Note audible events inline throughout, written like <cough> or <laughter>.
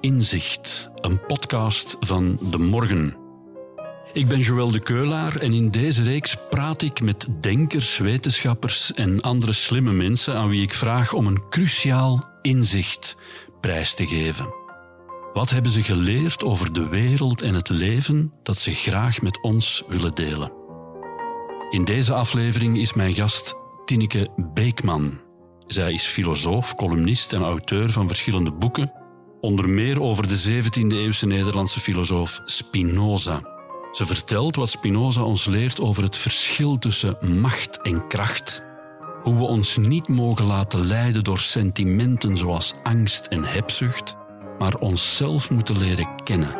Inzicht, een podcast van De Morgen. Ik ben Joël de Keulaar en in deze reeks praat ik met denkers, wetenschappers en andere slimme mensen aan wie ik vraag om een cruciaal inzicht prijs te geven. Wat hebben ze geleerd over de wereld en het leven dat ze graag met ons willen delen? In deze aflevering is mijn gast Tineke Beekman. Zij is filosoof, columnist en auteur van verschillende boeken, onder meer over de 17e-eeuwse Nederlandse filosoof Spinoza. Ze vertelt wat Spinoza ons leert over het verschil tussen macht en kracht, hoe we ons niet mogen laten leiden door sentimenten zoals angst en hebzucht, maar onszelf moeten leren kennen,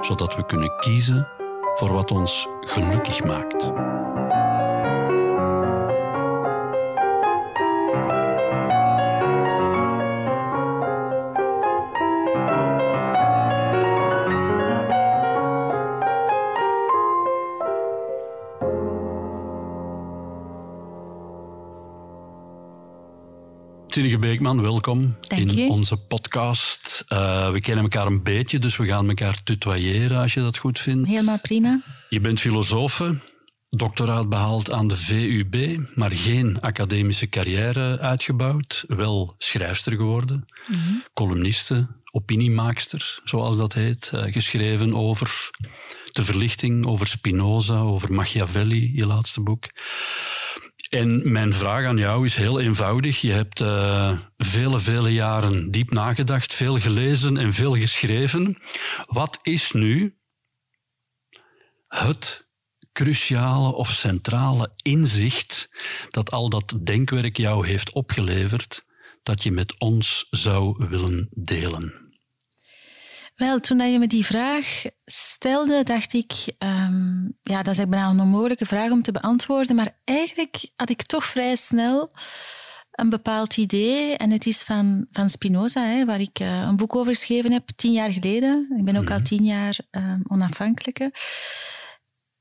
zodat we kunnen kiezen voor wat ons gelukkig maakt. Tineke Beekman, welkom in onze podcast. Uh, we kennen elkaar een beetje, dus we gaan elkaar tutoyeren als je dat goed vindt. Helemaal prima. Je bent filosofe, doctoraat behaald aan de VUB, maar geen academische carrière uitgebouwd. Wel schrijfster geworden, mm columniste, opiniemaakster, zoals dat heet. Uh, geschreven over de verlichting, over Spinoza, over Machiavelli, je laatste boek. En mijn vraag aan jou is heel eenvoudig. Je hebt uh, vele, vele jaren diep nagedacht, veel gelezen en veel geschreven. Wat is nu het cruciale of centrale inzicht dat al dat denkwerk jou heeft opgeleverd, dat je met ons zou willen delen? Wel, toen je me die vraag stelde, dacht ik, um, ja, dat is bijna een onmogelijke vraag om te beantwoorden, maar eigenlijk had ik toch vrij snel een bepaald idee. En het is van, van Spinoza, hè, waar ik uh, een boek over geschreven heb, tien jaar geleden. Ik ben ook al mhm. tien jaar um, onafhankelijke.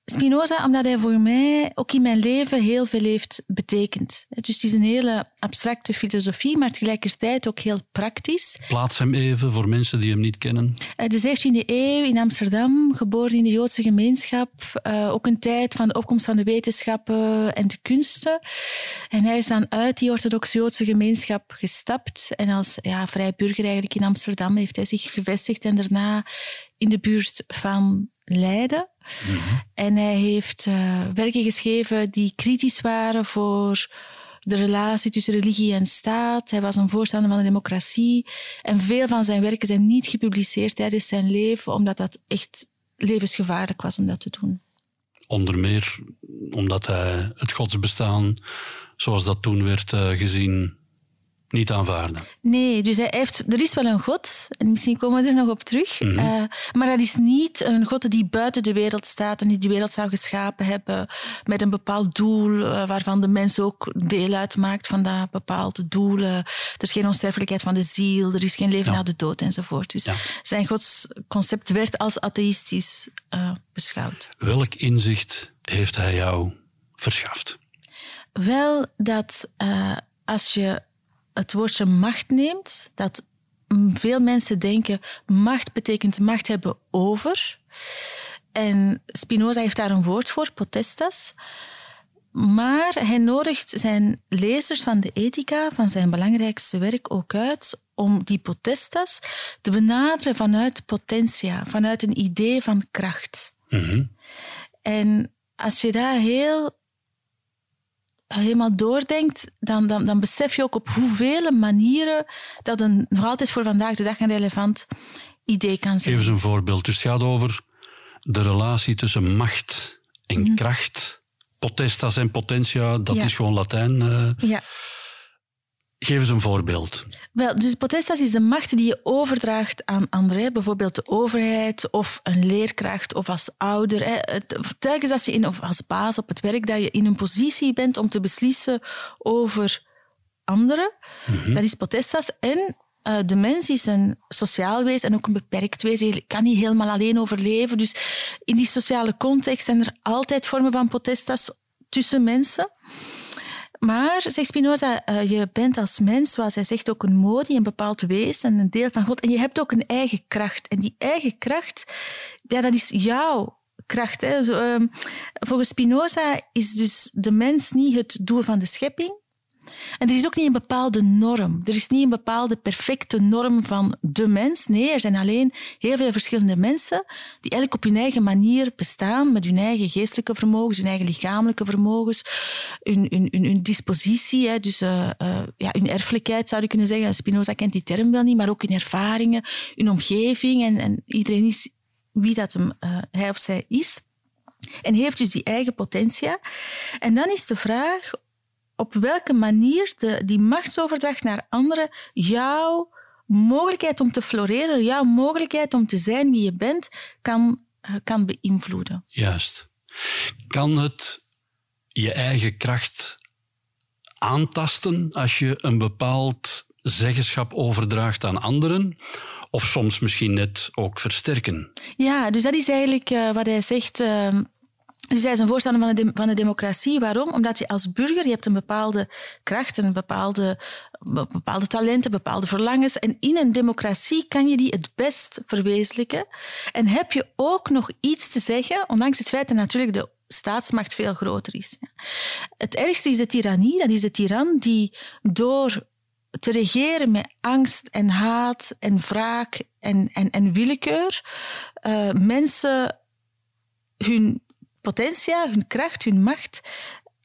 Spinoza, omdat hij voor mij ook in mijn leven heel veel heeft betekend. Dus het is een hele abstracte filosofie, maar tegelijkertijd ook heel praktisch. Plaats hem even voor mensen die hem niet kennen. Eh, de 17e eeuw in Amsterdam, geboren in de Joodse gemeenschap. Uh, ook een tijd van de opkomst van de wetenschappen en de kunsten. En hij is dan uit die orthodoxe Joodse gemeenschap gestapt. En als ja, vrij burger eigenlijk in Amsterdam heeft hij zich gevestigd en daarna in de buurt van Leiden. Mhm. En hij heeft uh, werken geschreven die kritisch waren voor de relatie tussen religie en staat. Hij was een voorstander van de democratie. En veel van zijn werken zijn niet gepubliceerd tijdens zijn leven, omdat dat echt levensgevaarlijk was om dat te doen. Onder meer omdat hij het godsbestaan, zoals dat toen werd uh, gezien, niet aanvaarden. Nee, dus hij heeft, er is wel een God, en misschien komen we er nog op terug, mm maar dat is niet een God die buiten de wereld staat en die de wereld zou geschapen hebben met een bepaald doel, uh, waarvan de mens ook deel uitmaakt van dat bepaalde doel. Uh, er is geen onsterfelijkheid van de ziel, er is geen leven na de dood enzovoort. Dus zijn godsconcept werd als atheïstisch beschouwd. Welk inzicht heeft hij jou verschaft? Wel dat als je het woordje macht neemt, dat veel mensen denken macht betekent macht hebben over. En Spinoza heeft daar een woord voor, potestas. Maar hij nodigt zijn lezers van de ethica, van zijn belangrijkste werk, ook uit om die potestas te benaderen vanuit potentia, vanuit een idee van kracht. Mhm. En als je daar heel helemaal doordenkt, dan, dan, dan besef je ook op hoeveel manieren dat een nog altijd voor vandaag de dag een relevant idee kan zijn. Geef eens een voorbeeld. Dus het gaat over de relatie tussen macht en mhm. kracht. Potestas en potentia, dat is gewoon Latijn. Uh. Ja. Geef eens een voorbeeld. Wel, dus potestas is de macht die je overdraagt aan anderen. Bijvoorbeeld de overheid of een leerkracht of als ouder. Hè. Telkens als je in, of als baas op het werk, dat je in een positie bent om te beslissen over anderen. Mhm. Dat is potestas. En uh, de mens is een sociaal wezen en ook een beperkt wezen. Je kan niet helemaal alleen overleven. Dus in die sociale context zijn er altijd vormen van potestas tussen mensen. Maar, zegt Spinoza, uh, je bent als mens, zoals hij zegt, ook een modi, een bepaald wezen, een deel van God. En je hebt ook een eigen kracht. En die eigen kracht, ja, dat is jouw kracht. Hè. Uh, volgens Spinoza is dus de mens niet het doel van de schepping, en er is ook niet een bepaalde norm. Er is niet een bepaalde perfecte norm van de mens. Nee, er zijn alleen heel veel verschillende mensen die eigenlijk op hun eigen manier bestaan, met hun eigen geestelijke vermogens, hun eigen lichamelijke vermogens, hun, dispositie, hè, dus uh, uh, ja, hun erfelijkheid zou je kunnen zeggen. Spinoza kent die term wel niet, maar ook hun ervaringen, hun omgeving en, en iedereen is wie dat hem, uh, hij of zij is. En heeft dus die eigen potentia. En dan is de vraag op welke manier de, die machtsoverdracht naar anderen jouw mogelijkheid om te floreren, jouw mogelijkheid om te zijn wie je bent, kan, eh, kan beïnvloeden. Juist. Kan het je eigen kracht aantasten als je een bepaald zeggenschap overdraagt aan anderen? Of soms misschien net ook versterken? Ja, dus dat is eigenlijk uh, wat hij zegt. Uh, dus hij is een voorstander van de, van de democratie. Waarom? Omdat je als burger, je hebt een bepaalde kracht, een bepaalde, bepaalde talenten, bepaalde verlangens. En in een democratie kan je die het best verwezenlijken. En heb je ook nog iets te zeggen, ondanks het feit dat natuurlijk de staatsmacht veel groter is. Het ergste is de tirannie. Dat is de tiran die door te regeren met angst en haat en wraak en, en, willekeur uh, mensen hun potentia, hun kracht, hun macht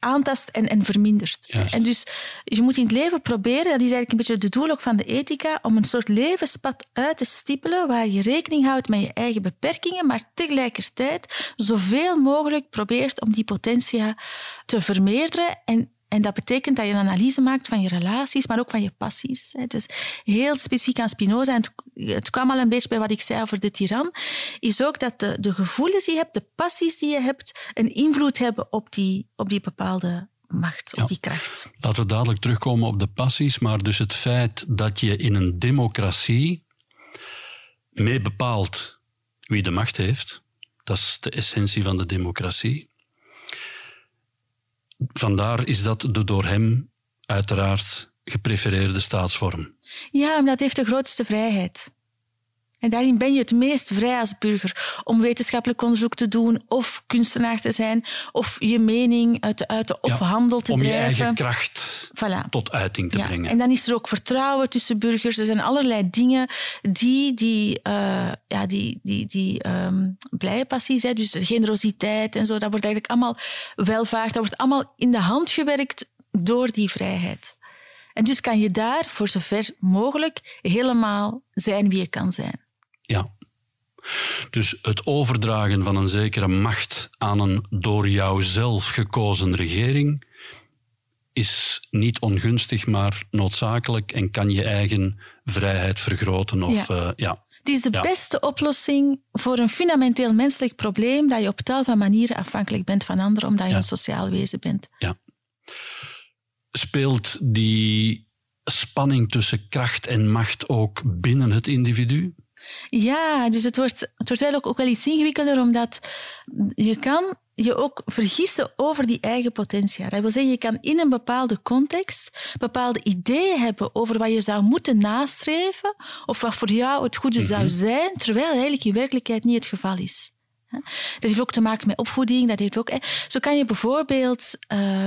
aantast en, en vermindert. En dus je moet in het leven proberen, dat is eigenlijk een beetje de doel ook van de ethica, om een soort levenspad uit te stippelen waar je rekening houdt met je eigen beperkingen, maar tegelijkertijd zoveel mogelijk probeert om die potentia te vermeerderen en en dat betekent dat je een analyse maakt van je relaties, maar ook van je passies. Dus heel specifiek aan Spinoza, en het kwam al een beetje bij wat ik zei over de tiran, is ook dat de, de gevoelens die je hebt, de passies die je hebt, een invloed hebben op die, op die bepaalde macht, op die kracht. Laten we dadelijk terugkomen op de passies, maar dus het feit dat je in een democratie mee bepaalt wie de macht heeft, dat is de essentie van de democratie vandaar is dat de door hem uiteraard geprefereerde staatsvorm. Ja, omdat het heeft de grootste vrijheid. En daarin ben je het meest vrij als burger om wetenschappelijk onderzoek te doen of kunstenaar te zijn of je mening uit te uiten of handel te drijven. Om je eigen kracht voilà. tot uiting te ja. brengen. En dan is er ook vertrouwen tussen burgers. Er zijn allerlei dingen die, die, uh, ja, die, die, die um, blije passies, hè, dus generositeit en zo, dat wordt eigenlijk allemaal welvaart, dat wordt allemaal in de hand gewerkt door die vrijheid. En dus kan je daar, voor zover mogelijk, helemaal zijn wie je kan zijn. Ja. Dus het overdragen van een zekere macht aan een door jou zelf gekozen regering is niet ongunstig, maar noodzakelijk en kan je eigen vrijheid vergroten. Of, ja. Uh, ja. Het is de beste oplossing voor een fundamenteel menselijk probleem dat je op tal van manieren afhankelijk bent van anderen, omdat je ja. een sociaal wezen bent. Ja. Speelt die spanning tussen kracht en macht ook binnen het individu? Ja, dus het wordt, het wordt eigenlijk ook wel iets ingewikkelder, omdat je kan je ook vergissen over die eigen potentia. Dat wil zeggen, je kan in een bepaalde context bepaalde ideeën hebben over wat je zou moeten nastreven of wat voor jou het goede zou mhm. zijn, terwijl eigenlijk in werkelijkheid niet het geval is. Dat heeft ook te maken met opvoeding. Dat heeft ook, zo kan je bijvoorbeeld uh,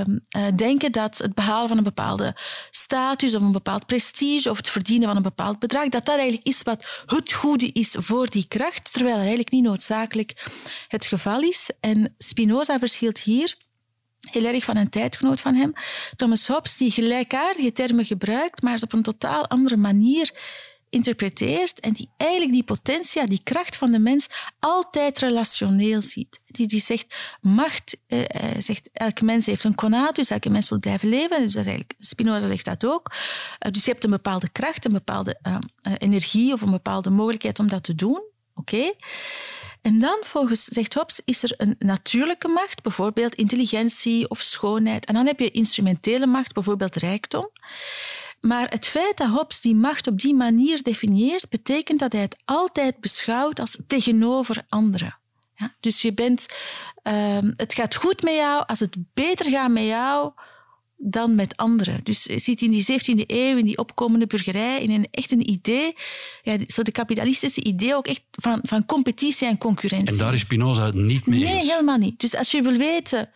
denken dat het behalen van een bepaalde status of een bepaald prestige of het verdienen van een bepaald bedrag, dat dat eigenlijk is wat het goede is voor die kracht, terwijl het eigenlijk niet noodzakelijk het geval is. En Spinoza verschilt hier heel erg van een tijdgenoot van hem, Thomas Hobbes, die gelijkaardige termen gebruikt, maar ze op een totaal andere manier interpreteert en die eigenlijk die potentia, die kracht van de mens altijd relationeel ziet. Die, die zegt, macht, eh, zegt, elke mens heeft een conatus, elke mens wil blijven leven. Dus eigenlijk, Spinoza zegt dat ook. Uh, dus je hebt een bepaalde kracht, een bepaalde uh, energie of een bepaalde mogelijkheid om dat te doen. Oké. En dan, volgens, zegt Hobbes, is er een natuurlijke macht, bijvoorbeeld intelligentie of schoonheid. En dan heb je instrumentele macht, bijvoorbeeld rijkdom. Maar het feit dat Hobbes die macht op die manier definieert, betekent dat hij het altijd beschouwt als tegenover anderen. Ja? Dus je bent, uh, het gaat goed met jou als het beter gaat met jou dan met anderen. Dus je ziet in die 17e eeuw, in die opkomende burgerij, in een, echt een idee, ja, zo de kapitalistische idee ook echt van, van competitie en concurrentie. En daar is Spinoza het niet mee eens. Nee, helemaal niet. Dus als je wil weten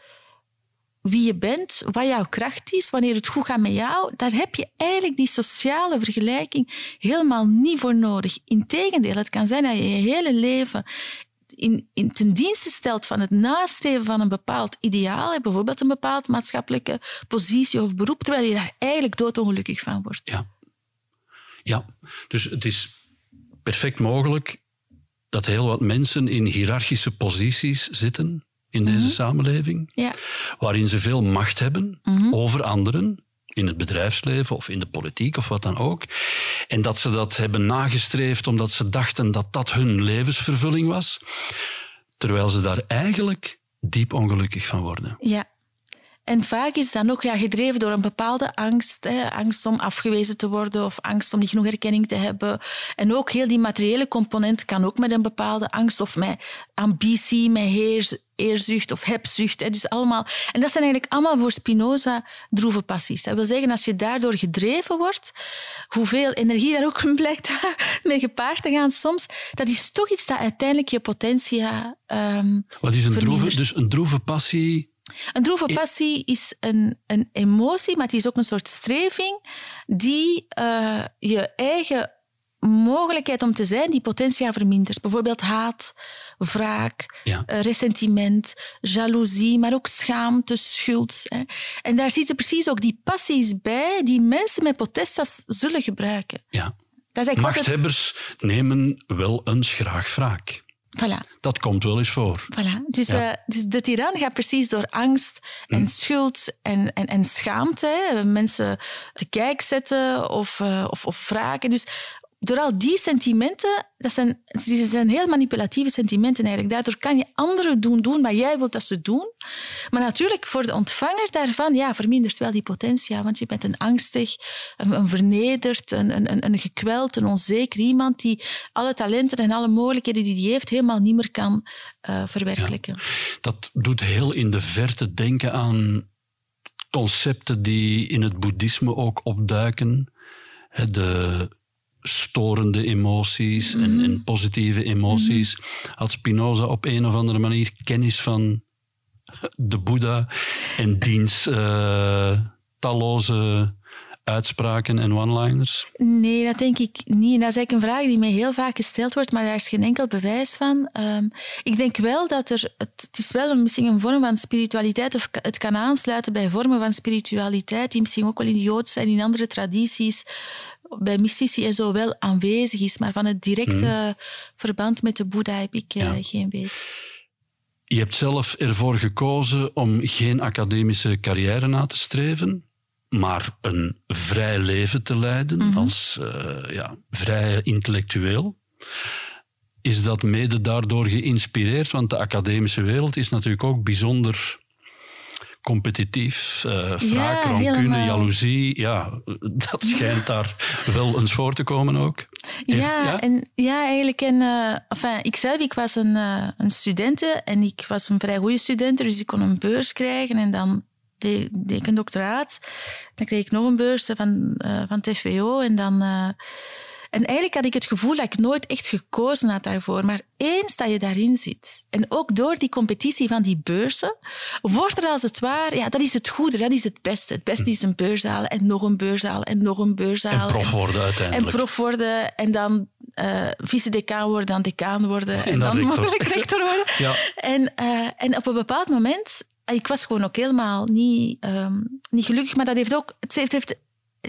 wie je bent, wat jouw kracht is, wanneer het goed gaat met jou, daar heb je eigenlijk die sociale vergelijking helemaal niet voor nodig. Integendeel, het kan zijn dat je je hele leven in, in ten dienste stelt van het nastreven van een bepaald ideaal, bijvoorbeeld een bepaald maatschappelijke positie of beroep, terwijl je daar eigenlijk doodongelukkig van wordt. Ja. ja, dus het is perfect mogelijk dat heel wat mensen in hiërarchische posities zitten in deze samenleving, Ja. waarin ze veel macht hebben over anderen, in het bedrijfsleven of in de politiek of wat dan ook. En dat ze dat hebben nagestreefd omdat ze dachten dat dat hun levensvervulling was, terwijl ze daar eigenlijk diep ongelukkig van worden. Ja. En vaak is dat ook ja, gedreven door een bepaalde angst. Hè. Angst om afgewezen te worden of angst om niet genoeg erkenning te hebben. En ook heel die materiële component kan ook met een bepaalde angst of met ambitie, met heer, eerzucht of hebzucht. Hè. Dus allemaal. En dat zijn eigenlijk allemaal voor Spinoza droeve passies. Dat wil zeggen, als je daardoor gedreven wordt, hoeveel energie daar ook <laughs> blijkt <laughs> mee gepaard te gaan soms, dat is toch iets dat uiteindelijk je potentia ehm Wat is een droeve, dus een droeve passie? Een droeve passie is een, een emotie, maar het is ook een soort streving die eh, je eigen mogelijkheid om te zijn, die potentia vermindert. Bijvoorbeeld haat, wraak, Ja. eh, ressentiment, jaloezie, maar ook schaamte, schuld. Hè. En daar zitten precies ook die passies bij die mensen met potestas zullen gebruiken. Ja. Dat Machthebbers nemen wel eens graag wraak. Voilà. Dat komt wel eens voor. Voilà. Dus, Ja. eh, dus de tiran gaat precies door angst en schuld en, en, en schaamte hè, mensen te kijk zetten of, eh, of, of wraken. Dus door al die sentimenten, dat zijn, die zijn heel manipulatieve sentimenten eigenlijk. Daardoor kan je anderen doen doen wat jij wilt dat ze doen. Maar natuurlijk, voor de ontvanger daarvan, ja, vermindert wel die potentia. Want je bent een angstig, een, vernederd, een, een, een, gekweld, een onzeker iemand die alle talenten en alle mogelijkheden die hij heeft helemaal niet meer kan eh, verwerkelijken. Dat doet heel in de verte denken aan concepten die in het boeddhisme ook opduiken. De storende emoties en, en positieve emoties. Had Spinoza op een of andere manier kennis van de Boeddha en diens eh, talloze uitspraken en one-liners? Nee, dat denk ik niet. En dat is eigenlijk een vraag die mij heel vaak gesteld wordt, maar daar is geen enkel bewijs van. Ehm, ik denk wel dat er... Het, het is wel een, misschien een vorm van spiritualiteit, of het kan aansluiten bij vormen van spiritualiteit, die misschien ook wel in de Joodse en in andere tradities, bij mystici en zo wel aanwezig is. Maar van het directe verband met de Boeddha heb ik eh, Ja. geen weet. Je hebt zelf ervoor gekozen om geen academische carrière na te streven, maar een vrij leven te leiden als eh, ja, vrij intellectueel. Is dat mede daardoor geïnspireerd? Want de academische wereld is natuurlijk ook bijzonder competitief. eh wraak, rancune, jaloezie. Ja, dat schijnt daar wel eens voor te komen ook. Heeft- Ja, ja? En, ja, eigenlijk. En, eh enfin, ikzelf, ik was een, eh, een studente en ik was een vrij goede student, dus ik kon een beurs krijgen en dan deed, deed ik een doctoraat. Dan kreeg ik nog een beurs van, van het FWO en dan... en eigenlijk had ik het gevoel dat ik nooit echt gekozen had daarvoor. Maar eens dat je daarin zit, en ook door die competitie van die beurzen, wordt er als het ware, ja, dat is het goede, dat is het beste. Het beste is een beurs halen en nog een beurs halen en nog een beurs halen. En prof worden En uiteindelijk. prof worden en dan eh vice-decaan worden, dan decaan worden en, En dan dan mogelijk rector worden. <laughs> Ja. En, eh, en op een bepaald moment, ik was gewoon ook helemaal niet, ehm, niet gelukkig, maar dat heeft ook, het heeft, heeft,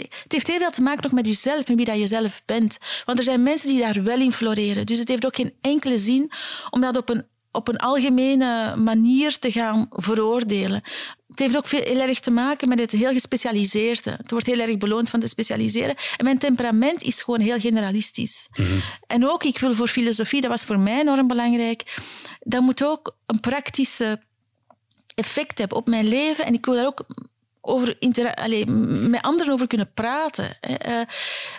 het heeft heel veel te maken nog met jezelf en wie dat je zelf bent. Want er zijn mensen die daar wel in floreren. Dus het heeft ook geen enkele zin om dat op een, op een algemene manier te gaan veroordelen. Het heeft ook veel, heel erg te maken met het heel gespecialiseerde. Het wordt heel erg beloond van te specialiseren. En mijn temperament is gewoon heel generalistisch. En ook, ik wil voor filosofie, dat was voor mij enorm belangrijk, dat moet ook een praktische effect hebben op mijn leven. En ik wil daar ook over allee, met anderen over kunnen praten. Eh,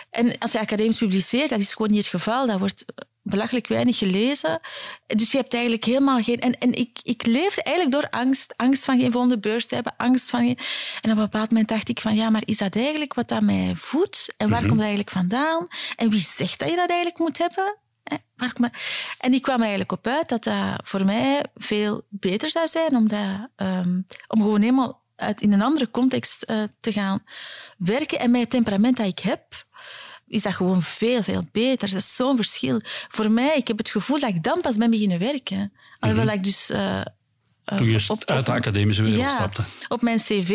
En als je academisch publiceert, dat is gewoon niet het geval. Dat wordt belachelijk weinig gelezen. Dus je hebt eigenlijk helemaal geen... En, en ik, ik leefde eigenlijk door angst. Angst van geen volgende beurs te hebben, angst van geen... En op een bepaald moment dacht ik van, ja, maar is dat eigenlijk wat dat mij voedt? En waar Mhm. komt dat eigenlijk vandaan? En wie zegt dat je dat eigenlijk moet hebben? En ik kwam er eigenlijk op uit dat dat voor mij veel beter zou zijn om, dat, ehm, om gewoon helemaal uit, in een andere context eh, te gaan werken. En met het temperament dat ik heb, is dat gewoon veel, veel beter. Dat is zo'n verschil. Voor mij, ik heb het gevoel dat ik dan pas ben beginnen werken. Alhoewel ik dus... eh, eh. Toen je op- op- uit de academische wereld ja, stapte. op mijn cv,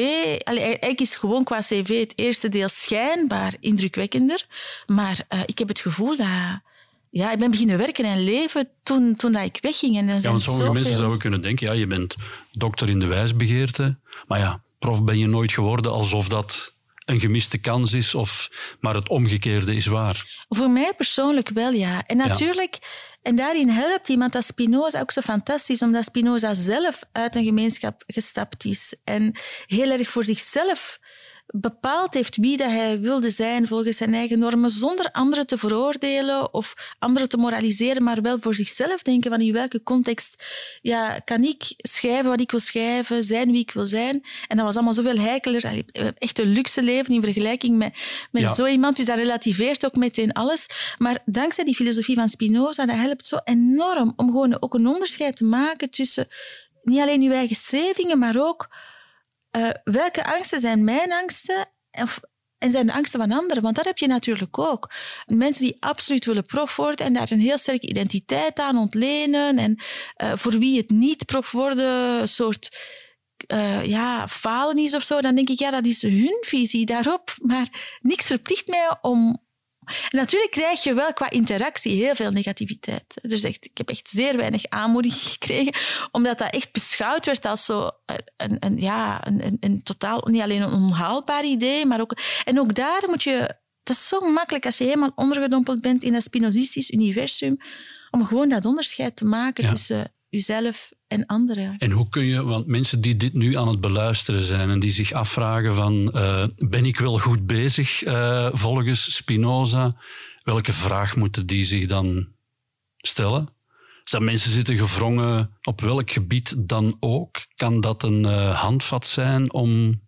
allee, eigenlijk is gewoon qua cv het eerste deel schijnbaar indrukwekkender. Maar ik heb het gevoel dat... Ja, ik ben beginnen werken en leven toen, toen dat ik wegging. En er Ja, want sommige mensen zouden kunnen denken, ja, je bent dokter in de wijsbegeerte, maar ja, prof ben je nooit geworden alsof dat een gemiste kans is, of, maar het omgekeerde is waar. Voor mij persoonlijk wel, ja. En natuurlijk, en daarin helpt iemand als Spinoza ook zo fantastisch, omdat Spinoza zelf uit een gemeenschap gestapt is en heel erg voor zichzelf bepaald heeft wie dat hij wilde zijn volgens zijn eigen normen, zonder anderen te veroordelen of anderen te moraliseren, maar wel voor zichzelf denken van in welke context ja, kan ik schrijven wat ik wil schrijven, zijn wie ik wil zijn. En dat was allemaal zoveel heikeler. Echt een luxe leven in vergelijking met, met Ja. zo iemand. Dus dat relativeert ook meteen alles. Maar dankzij die filosofie van Spinoza, dat helpt zo enorm om gewoon ook een onderscheid te maken tussen niet alleen uw eigen strevingen, maar ook eh, welke angsten zijn mijn angsten of, en zijn de angsten van anderen? Want dat heb je natuurlijk ook. Mensen die absoluut willen prof worden en daar een heel sterke identiteit aan ontlenen en eh, voor wie het niet prof worden soort eh, ja, falen is of zo, dan denk ik, ja, dat is hun visie daarop. Maar niks verplicht mij om... En natuurlijk krijg je wel qua interactie heel veel negativiteit. Dus echt, ik heb echt zeer weinig aanmoediging <laughs> gekregen, omdat dat echt beschouwd werd als zo een, een, ja, een, een, een totaal, niet alleen een onhaalbaar idee, maar ook... En ook daar moet je... Het is zo makkelijk als je helemaal ondergedompeld bent in dat spinozistisch universum, om gewoon dat onderscheid te maken Ja. tussen jezelf en anderen. En hoe kun je, want mensen die dit nu aan het beluisteren zijn en die zich afvragen van, eh, ben ik wel goed bezig eh, volgens Spinoza? Welke vraag moeten die zich dan stellen? Als dat mensen zitten gevrongen op welk gebied dan ook, kan dat een eh, handvat zijn om...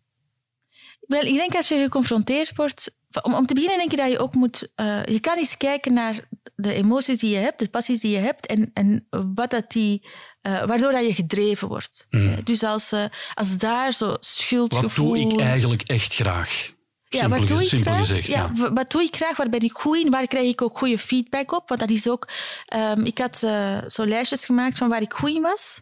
Wel, ik denk als je geconfronteerd wordt... Om, om te beginnen denk ik dat je ook moet... je kan eens kijken naar de emoties die je hebt, de passies die je hebt en, en wat dat die... eh, waardoor dat je gedreven wordt. Eh, Dus als, eh, als daar zo Wat schuldgevoel... doe ik eigenlijk echt graag? Ja, wat doe ik graag? gezegd, ja. Wat doe ik graag? Waar ben ik goed in? Waar krijg ik ook goede feedback op? Want dat is ook... ehm, ik had eh, zo lijstjes gemaakt van waar ik goed in was,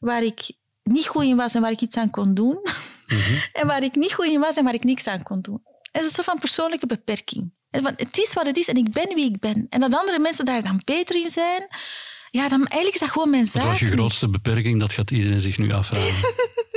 waar ik niet goed in was en waar ik iets aan kon doen. Mhm. <laughs> en waar ik niet goed in was en waar ik niks aan kon doen. Het is een soort van persoonlijke beperking. En van, Het is wat het is en ik ben wie ik ben. En dat andere mensen daar dan beter in zijn, ja, dan eigenlijk is dat gewoon mijn zaak. Wat was je grootste beperking? Dat gaat iedereen zich nu afvragen.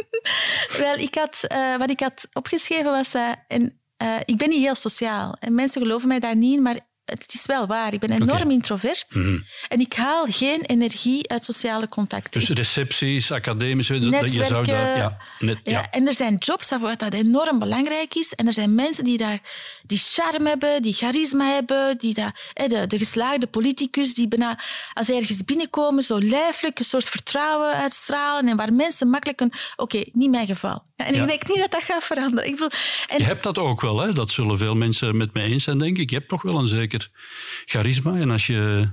<laughs> Wel, ik had, eh, wat ik had opgeschreven was dat... En, eh, ik ben niet heel sociaal. En mensen geloven mij daar niet in, maar het is wel waar. Ik ben enorm introvert. Mhm. En ik haal geen energie uit sociale contacten. Dus recepties, academisch, je zou daar... Ja, net, Ja, ja. En er zijn jobs waarvoor dat enorm belangrijk is. En er zijn mensen die daar die charme hebben, die charisma hebben, die hè, de, de geslaagde politicus die bijna als ze ergens binnenkomen zo lijfelijk een soort vertrouwen uitstralen en waar mensen makkelijk een... Oké, niet mijn geval. En Ja. ik denk niet dat dat gaat veranderen. Ik bedoel, en, Je hebt dat ook wel, hè? dat zullen veel mensen met mij eens zijn, denk ik. Je hebt toch wel een zeker charisma. En als je...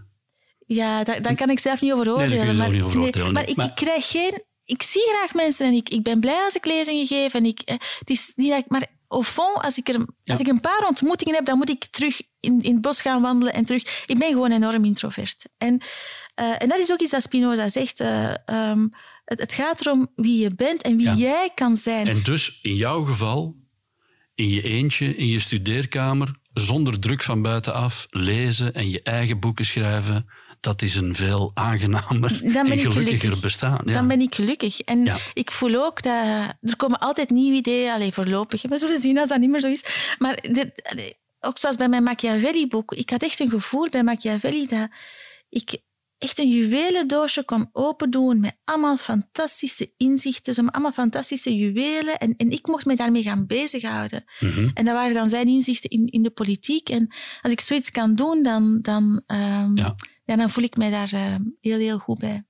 Ja, daar, daar kan ik zelf niet over daar oordelen. kun je zelf maar, niet over maar, nee. ik, krijg geen... Ik zie graag mensen en ik, ik ben blij als ik lezingen geef. En ik, eh, het is niet dat ik, maar au fond, als ik, er, als ik een paar ontmoetingen heb, dan moet ik terug in, in het bos gaan wandelen en terug. Ik ben gewoon enorm introvert. En, eh, en dat is ook iets dat Spinoza zegt. eh, ehm, het, het gaat erom wie je bent en wie Ja. jij kan zijn. En dus in jouw geval, in je eentje, in je studeerkamer, zonder druk van buitenaf, lezen en je eigen boeken schrijven, dat is een veel aangenamer en gelukkiger gelukkig. bestaan. Ja. Dan ben ik gelukkig. En Ja. ik voel ook dat er komen altijd nieuwe ideeën. Alleen voorlopig. We zullen zien als dat niet meer zo is. Maar er- ook zoals bij mijn Machiavelli-boek. Ik had echt een gevoel bij Machiavelli dat ik echt een juwelendoosje kon open doen met allemaal fantastische inzichten, zo allemaal fantastische juwelen. En, en ik mocht me daarmee gaan bezighouden. Mhm. En dat waren dan zijn inzichten in, in de politiek. En als ik zoiets kan doen, dan, dan, ehm, Ja. ja, dan voel ik mij daar uh, heel, heel goed bij.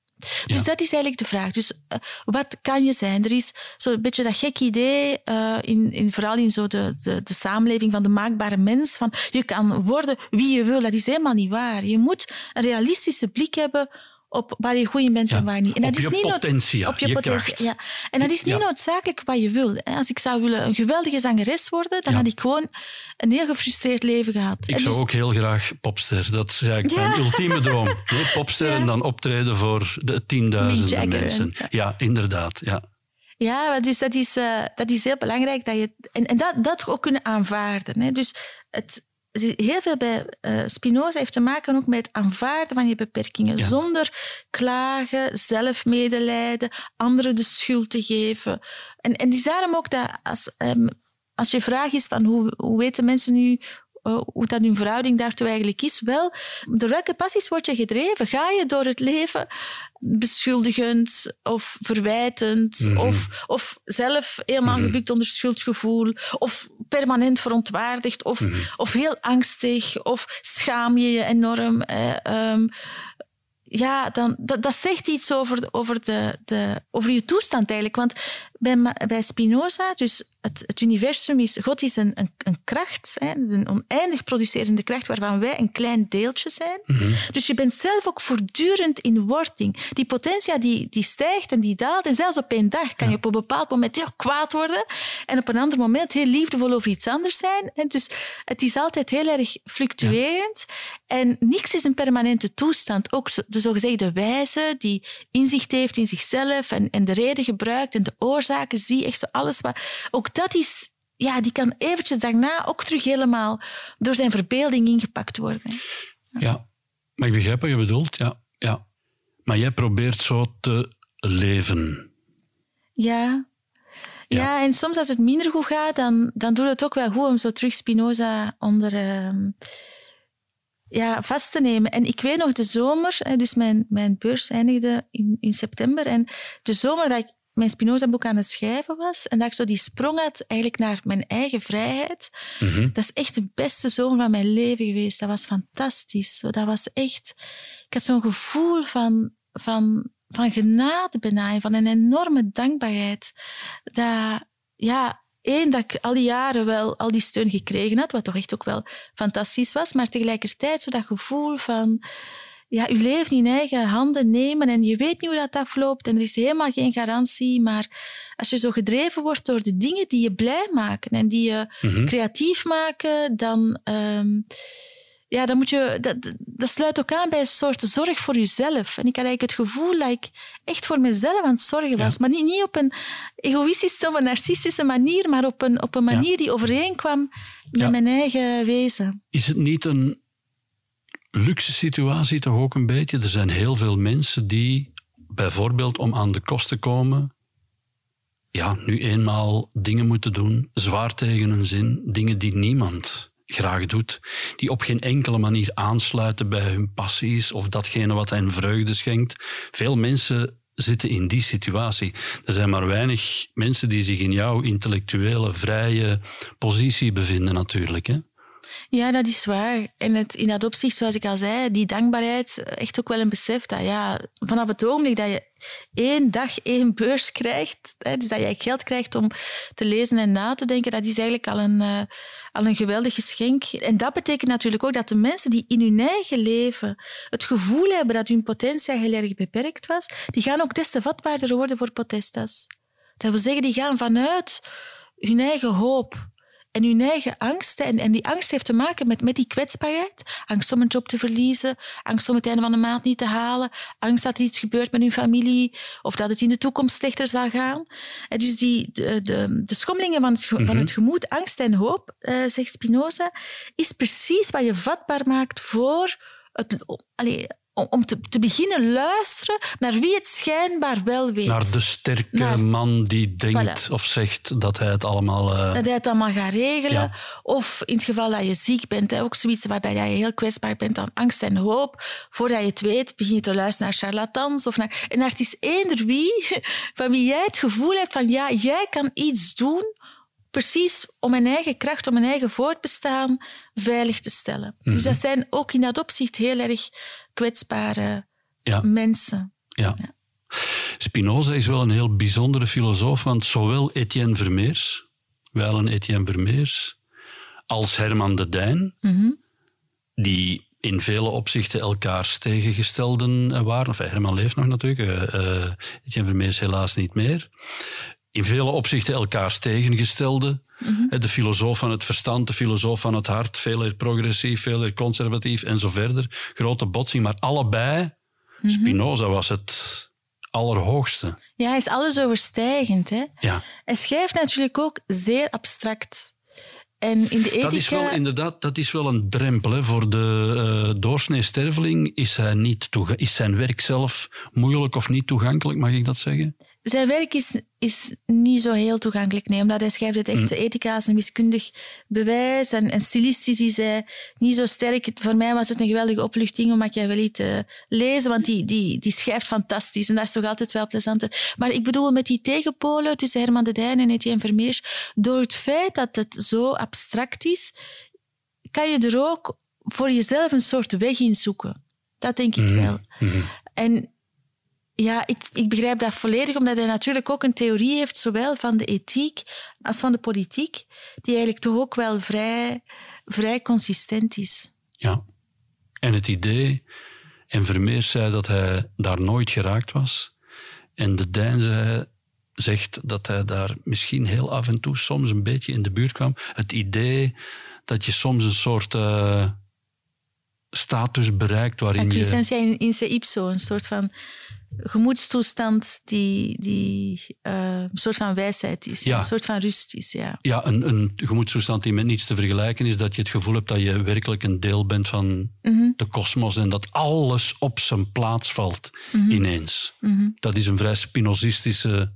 Dus dat is eigenlijk de vraag. Dus uh, wat kan je zijn? Er is zo'n beetje dat gek idee, uh, in, in, vooral in zo de, de, de, samenleving van de maakbare mens, van je kan worden wie je wil. Dat is helemaal niet waar. Je moet een realistische blik hebben op waar je goed in bent en waar niet. En dat op is je niet op je, je potentie, ja. En dat is niet noodzakelijk wat je wil. Als ik zou willen een geweldige zangeres worden, dan had ik gewoon een heel gefrustreerd leven gehad. Ik zou dus- ook heel graag popster. Dat is eigenlijk mijn ultieme droom. <laughs> Nee, popster en dan optreden voor de tienduizenden mensen. Ja, inderdaad. Ja. Ja, dus dat is, uh, dat is heel belangrijk. Dat je, en en dat, dat ook kunnen aanvaarden. Hè. Dus het, heel veel bij uh, Spinoza heeft te maken ook met het aanvaarden van je beperkingen. Zonder klagen, zelfmedelijden, anderen de schuld te geven. En, en het is daarom ook dat als, um, als je vraag is van hoe, hoe weten mensen nu uh, hoe dat hun verhouding daartoe eigenlijk is, wel, door welke passies word je gedreven? Ga je door het leven beschuldigend of verwijtend mm -hmm. of, of zelf helemaal mm -hmm. gebukt onder schuldgevoel of permanent verontwaardigd of, mm -hmm. of heel angstig of schaam je je enorm. Eh, um, ja, dan, dat, dat zegt iets over, over, de, de, over je toestand eigenlijk. Want bij, bij Spinoza, dus het, het universum is, God is een, een, een kracht, hè, een oneindig producerende kracht waarvan wij een klein deeltje zijn. Mm -hmm. Dus je bent zelf ook voortdurend in wording. Die potentia die, die stijgt en die daalt. En zelfs op één dag kan ja. je op een bepaald moment heel kwaad worden en op een ander moment heel liefdevol over iets anders zijn. En dus het is altijd heel erg fluctuerend. Ja. En niks is een permanente toestand. Ook de zogezegde wijze die inzicht heeft in zichzelf en, en de reden gebruikt en de zie, echt zo alles wat... Ook dat is, ja, die kan eventjes daarna ook terug helemaal door zijn verbeelding ingepakt worden. Ja, ja maar ik begrijp wat je bedoelt, ja. ja. Maar jij probeert zo te leven. Ja. Ja, ja en soms als het minder goed gaat, dan, dan doet het ook wel goed om zo terug Spinoza onder... Uh, ja, vast te nemen. En ik weet nog de zomer, dus mijn, mijn beurs eindigde in, in september. En de zomer dat ik mijn Spinoza-boek aan het schrijven was en dat ik zo die sprong had eigenlijk naar mijn eigen vrijheid. Mm -hmm. Dat is echt de beste zomer van mijn leven geweest. Dat was fantastisch. Dat was echt... Ik had zo'n gevoel van, van, van genade bijna, van een enorme dankbaarheid. Dat, ja, één, dat ik al die jaren wel al die steun gekregen had, wat toch echt ook wel fantastisch was, maar tegelijkertijd zo dat gevoel van ja, je leven in eigen handen nemen en je weet niet hoe dat afloopt en er is helemaal geen garantie. Maar als je zo gedreven wordt door de dingen die je blij maken en die je mm -hmm. creatief maken, dan, um, ja, dan moet je, dat, dat sluit ook aan bij een soort zorg voor jezelf. En ik had eigenlijk het gevoel dat ik echt voor mezelf aan het zorgen was. Ja. Maar niet, niet op een egoïstische of een narcistische manier, maar op een, op een manier ja. die overeenkwam met ja. mijn eigen wezen. Is het niet een luxe situatie toch ook een beetje. Er zijn heel veel mensen die bijvoorbeeld om aan de kost te komen, ja, nu eenmaal dingen moeten doen, zwaar tegen hun zin, dingen die niemand graag doet, die op geen enkele manier aansluiten bij hun passies of datgene wat hen vreugde schenkt. Veel mensen zitten in die situatie. Er zijn maar weinig mensen die zich in jouw intellectuele, vrije positie bevinden natuurlijk. Hè? Ja, dat is waar. En het, in dat opzicht, zoals ik al zei, die dankbaarheid, echt ook wel een besef dat ja, vanaf het ogenblik dat je één dag één beurs krijgt, hè, dus dat je geld krijgt om te lezen en na te denken, dat is eigenlijk al een, uh, al een geweldig geschenk. En dat betekent natuurlijk ook dat de mensen die in hun eigen leven het gevoel hebben dat hun potentie heel erg beperkt was, die gaan ook des te vatbaarder worden voor protestas. Dat wil zeggen, die gaan vanuit hun eigen hoop en hun eigen angst. En, en die angst heeft te maken met, met die kwetsbaarheid. Angst om een job te verliezen, angst om het einde van de maand niet te halen, angst dat er iets gebeurt met hun familie of dat het in de toekomst slechter zal gaan. En dus die, de, de, de schommelingen van het, van het gemoed, angst en hoop, uh, zegt Spinoza, is precies wat je vatbaar maakt voor het, om te, te, beginnen luisteren naar wie het schijnbaar wel weet. Naar de sterke naar, man die denkt voilà. of zegt dat hij het allemaal... Uh... Dat hij het allemaal gaat regelen. Ja. Of in het geval dat je ziek bent, hè, ook zoiets waarbij je heel kwetsbaar bent aan angst en hoop. Voordat je het weet, begin je te luisteren naar charlatans. Of naar, en het is eender wie <laughs> van wie jij het gevoel hebt van ja, jij kan iets doen precies om mijn eigen kracht, om mijn eigen voortbestaan veilig te stellen. Dus Mhm. dat zijn ook in dat opzicht heel erg kwetsbare Ja. mensen. Ja. Spinoza is wel een heel bijzondere filosoof, want zowel Etienne Vermeers, wel een Etienne Vermeers, als Herman de Dijn, Mhm. die in vele opzichten elkaars tegengestelden waren. Enfin, Herman leeft nog natuurlijk, eh, Etienne Vermeers helaas niet meer. In vele opzichten elkaars tegengestelde. Eh, De filosoof van het verstand, de filosoof van het hart, veel eer progressief, veel eer conservatief en zo verder. Grote botsing, maar allebei, Spinoza was het allerhoogste. Ja, hij is alles overstijgend. Hè? Ja. Hij schrijft natuurlijk ook zeer abstract. En in de ethica... Dat is wel inderdaad dat is wel een drempel. Hè. Voor de eh doorsnee sterveling is, hij niet is zijn werk zelf moeilijk of niet toegankelijk, mag ik dat zeggen? Zijn werk is, is niet zo heel toegankelijk, nee, omdat hij schrijft het echt Mm. ethica als een wiskundig bewijs en, en stilistisch is hij niet zo sterk. Voor mij was het een geweldige opluchting om Machiavelli te lezen, want die, die, die schrijft fantastisch en dat is toch altijd wel plezanter. Maar ik bedoel, met die tegenpolen tussen Herman de Dijn en Etienne Vermeers, door het feit dat het zo abstract is, kan je er ook voor jezelf een soort weg in zoeken. Dat denk ik wel. Mhm. En ja, ik, ik begrijp dat volledig, omdat hij natuurlijk ook een theorie heeft, zowel van de ethiek als van de politiek, die eigenlijk toch ook wel vrij, vrij consistent is. Ja. En het idee, en Vermeers zei dat hij daar nooit geraakt was. En de Dijn zei, zegt dat hij daar misschien heel af en toe soms een beetje in de buurt kwam. Het idee dat je soms een soort eh, status bereikt waarin je... Acquiescentia in, in se ipso, een soort van gemoedstoestand die, die eh, een soort van wijsheid is, Ja. een soort van rust is. Ja. Ja, een, een gemoedstoestand die met niets te vergelijken is, dat je het gevoel hebt dat je werkelijk een deel bent van Mhm. de kosmos en dat alles op zijn plaats valt Mhm. ineens. Dat is een vrij spinozistische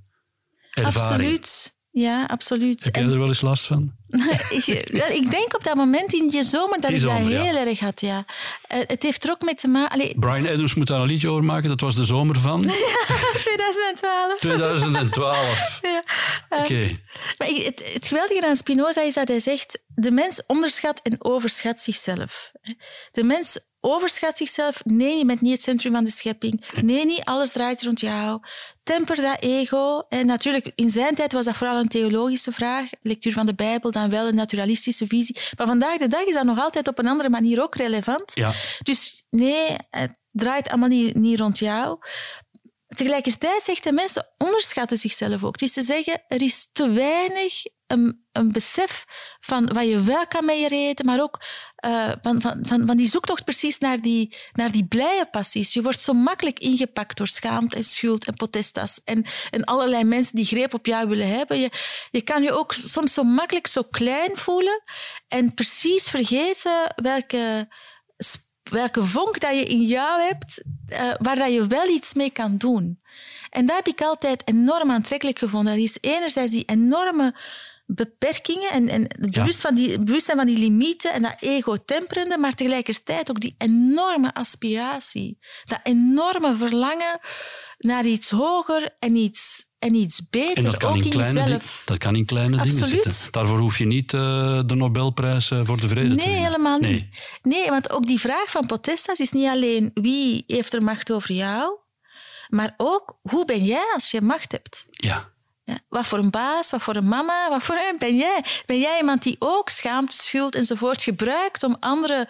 ervaring. Absoluut. Ja, absoluut. Heb jij En- er wel eens last van? <laughs> ik, wel, ik denk op dat moment in die zomer dat Die ik zomer, dat ja. heel erg had, ja. Eh, het heeft er ook mee te maken... Brian Adams moet daar een liedje over maken. Dat was de zomer van 2012. <laughs> 2012. Ja. <laughs> Oké. Maar ik- het, het geweldige aan Spinoza is dat hij zegt: de mens onderschat en overschat zichzelf. De mens overschat zichzelf. Nee, je bent niet het centrum van de schepping. Nee, niet alles draait rond jou. Temper dat ego. En natuurlijk, in zijn tijd was dat vooral een theologische vraag. Lectuur van de Bijbel, dan wel een naturalistische visie. Maar vandaag de dag is dat nog altijd op een andere manier ook relevant. Ja. Dus nee, het draait allemaal niet, niet rond jou. Tegelijkertijd zegt de mensen onderschatten zichzelf ook. Het is te zeggen, er is te weinig een, een besef van wat je wel kan met je reden, maar ook eh, van, van, van, van die zoektocht precies naar die, naar die blije passies. Je wordt zo makkelijk ingepakt door schaamte en schuld en potestas en, en allerlei mensen die greep op jou willen hebben. Je, je kan je ook soms zo makkelijk zo klein voelen en precies vergeten welke welke vonk dat je in jou hebt, eh, waar dat je wel iets mee kan doen. En dat heb ik altijd enorm aantrekkelijk gevonden. Er is enerzijds die enorme beperkingen en, en Ja. bewust van die, bewustzijn van die limieten en dat ego-temperende, maar tegelijkertijd ook die enorme aspiratie. Dat enorme verlangen naar iets hoger en iets, en iets beter, En dat kan, ook in in kleine, jezelf. dat kan in kleine dingen zitten. Daarvoor hoef je niet eh, de Nobelprijs eh, voor de vrede te Nee, winnen. helemaal Nee. niet. Nee, want ook die vraag van potestas is niet alleen wie heeft er macht over jou, maar ook hoe ben jij als je macht hebt. Ja. Ja, wat voor een baas, wat voor een mama, wat voor een ben jij? Ben jij iemand die ook schaamte, schuld enzovoort gebruikt om anderen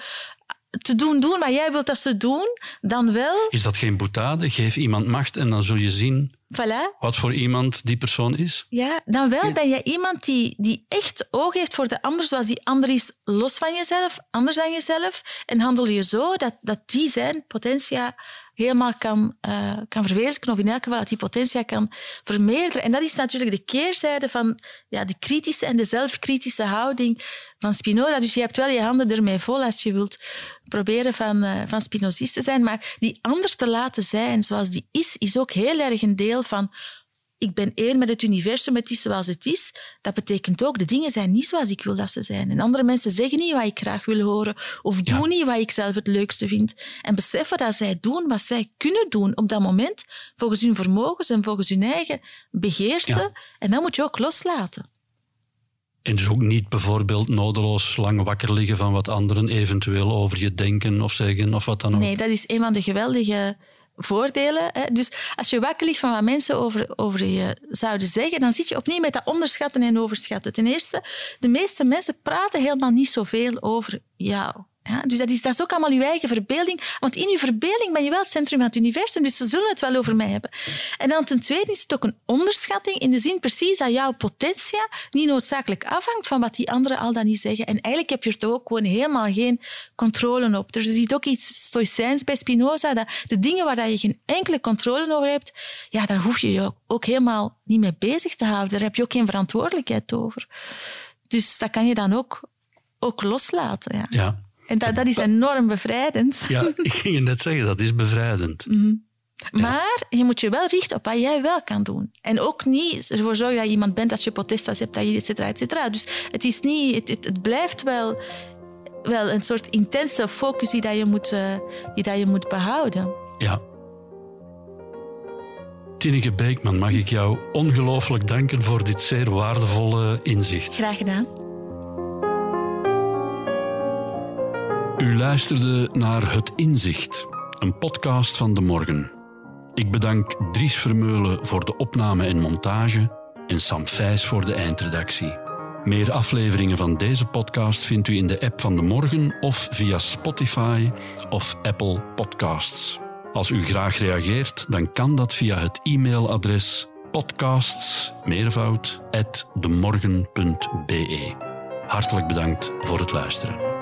te doen doen wat jij wilt dat ze doen? Dan wel, Is dat geen boetade? Geef iemand macht en dan zul je zien voilà, wat voor iemand die persoon is. Ja, dan wel ben je iemand die, die echt oog heeft voor de ander, zoals die ander is, los van jezelf, anders dan jezelf. En handel je zo dat, dat die zijn potentia helemaal kan, eh, kan verwezenlijken, of in elk geval dat die potentia kan vermeerderen. En dat is natuurlijk de keerzijde van ja, de kritische en de zelfkritische houding van Spinoza. Dus je hebt wel je handen ermee vol als je wilt proberen van, eh, van Spinozist te zijn. Maar die ander te laten zijn zoals die is, is ook heel erg een deel van ik ben één met het universum, het is zoals het is. Dat betekent ook, de dingen zijn niet zoals ik wil dat ze zijn. En andere mensen zeggen niet wat ik graag wil horen, of doen niet wat ik zelf het leukste vind. En beseffen dat zij doen wat zij kunnen doen op dat moment, volgens hun vermogens en volgens hun eigen begeerte. Ja. En dat moet je ook loslaten. En dus ook niet bijvoorbeeld nodeloos lang wakker liggen van wat anderen eventueel over je denken of zeggen of wat dan ook. Nee, dat is een van de geweldige voordelen. Hè. Dus als je wakker ligt van wat mensen over, over je zouden zeggen, dan zit je opnieuw met dat onderschatten en overschatten. Ten eerste, de meeste mensen praten helemaal niet zoveel over jou. Ja, dus dat is, dat is ook allemaal je eigen verbeelding. Want in je verbeelding ben je wel het centrum van het universum, dus ze zullen het wel over mij hebben. En dan ten tweede is het ook een onderschatting in de zin precies dat jouw potentia niet noodzakelijk afhangt van wat die anderen al dan niet zeggen. En eigenlijk heb je er toch ook gewoon helemaal geen controle op. Dus er zit ook iets stoïcijns bij Spinoza, dat de dingen waar je geen enkele controle over hebt, ja, daar hoef je je ook helemaal niet mee bezig te houden. Daar heb je ook geen verantwoordelijkheid over. Dus dat kan je dan ook, ook loslaten. Ja. Ja. En dat, dat is enorm bevrijdend. Ja, <laughs> ik ging net zeggen, dat is bevrijdend. Mhm. Maar je moet je wel richten op wat jij wel kan doen. En ook niet ervoor zorgen dat je iemand bent als je potestas hebt, dat je et cetera, et cetera. Dus het, is niet, het, het, het blijft wel, wel een soort intense focus die, dat je, moet, uh, die dat je moet behouden. Ja. Tineke Beekman, mag ik jou ongelooflijk danken voor dit zeer waardevolle inzicht. Graag gedaan. U luisterde naar Het Inzicht, een podcast van De Morgen. Ik bedank Dries Vermeulen voor de opname en montage en Sam Vijs voor de eindredactie. Meer afleveringen van deze podcast vindt u in de app van De Morgen of via Spotify of Apple Podcasts. Als u graag reageert, dan kan dat via het e-mailadres podcasts. Hartelijk bedankt voor het luisteren.